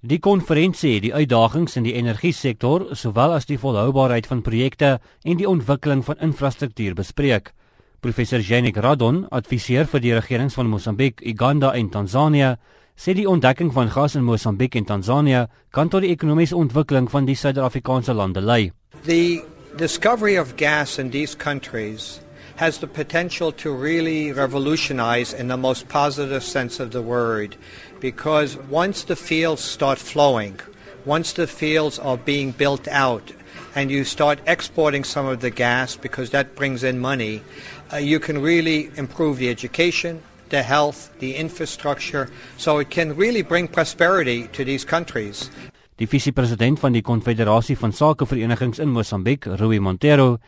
Die konferensie het die uitdagings in die energiesektor, sowel as die volhoubaarheid van projekte en die ontwikkeling van infrastruktuur bespreek. Professor Jenik Radon, adviseur vir die regerings van Mosambiek, Uganda en Tansanië, sê die ontdekking van gas in Mosambiek en Tansanië kan tot die ekonomiese ontwikkeling van die Suid-Afrikaanse lande lei. The discovery of gas in these countries has the potential to really revolutionize in the most positive sense of the word because once the fields start flowing, once the fields are being built out, and you start exporting some of the gas because that brings in money, uh, you can really improve the education, the health, the infrastructure, so it can really bring prosperity to these countries. Die visiepresident van die Konfederasie van Sakeverenigings in Mosambiek, Rui Montero,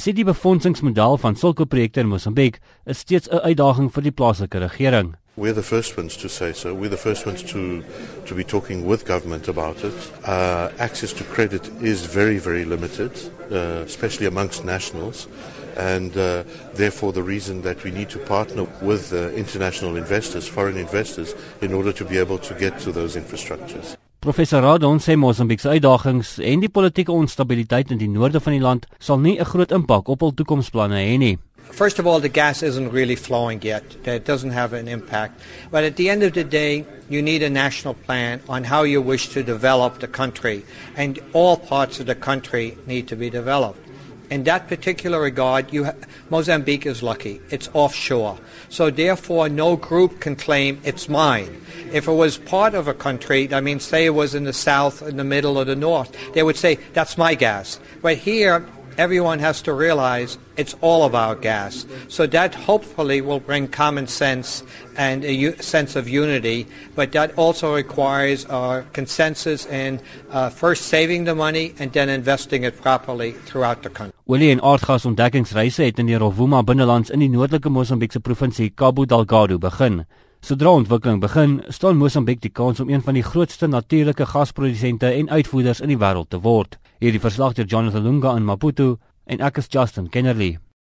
sê die befondsingsmodel van sulke projekte in Mosambiek is steeds 'n uitdaging vir die plaaslike regering. We're the first ones to say so. We're the first ones to, to be talking with government about it. Uh, access to credit is very, very limited, uh, especially amongst nationals. And uh, therefore, the reason that we need to partner with uh, international investors, foreign investors, in order to be able to get to those infrastructures. Professor Radon sê Mosambiek se uitdagings en die politieke onstabiliteit in die noorde van die land sal nie 'n groot impak op hul toekomsplanne hê nie. First of all, the gas isn't really flowing yet. It doesn't have an impact. But at the end of the day, you need a national plan on how you wish to develop the country. And all parts of the country need to be developed. In that particular regard, you ha- Mozambique is lucky. It's offshore. So therefore, no group can claim it's mine. If it was part of a country, I mean, say it was in the south, in the middle, or the north, they would say, that's my gas. But here, everyone has to realize it's all our gas. So that hopefully will bring common sense and a u- sense of unity, but that also requires a consensus in uh, first saving the money and then investing it properly throughout the country. Olie en aardgasontdekkingsreise het in die Rovuma binnelands in die noordelike Mosambiekse provinsie Cabo Delgado begin. Sodra ontwikkeling begin, staan Mosambiek die kans om een van die grootste natuurlike gasprodusente en uitvoerders in die wêreld te word. Hierdie verslag deur Jonathan Lunga in Maputo en ek is Justin Kennerly.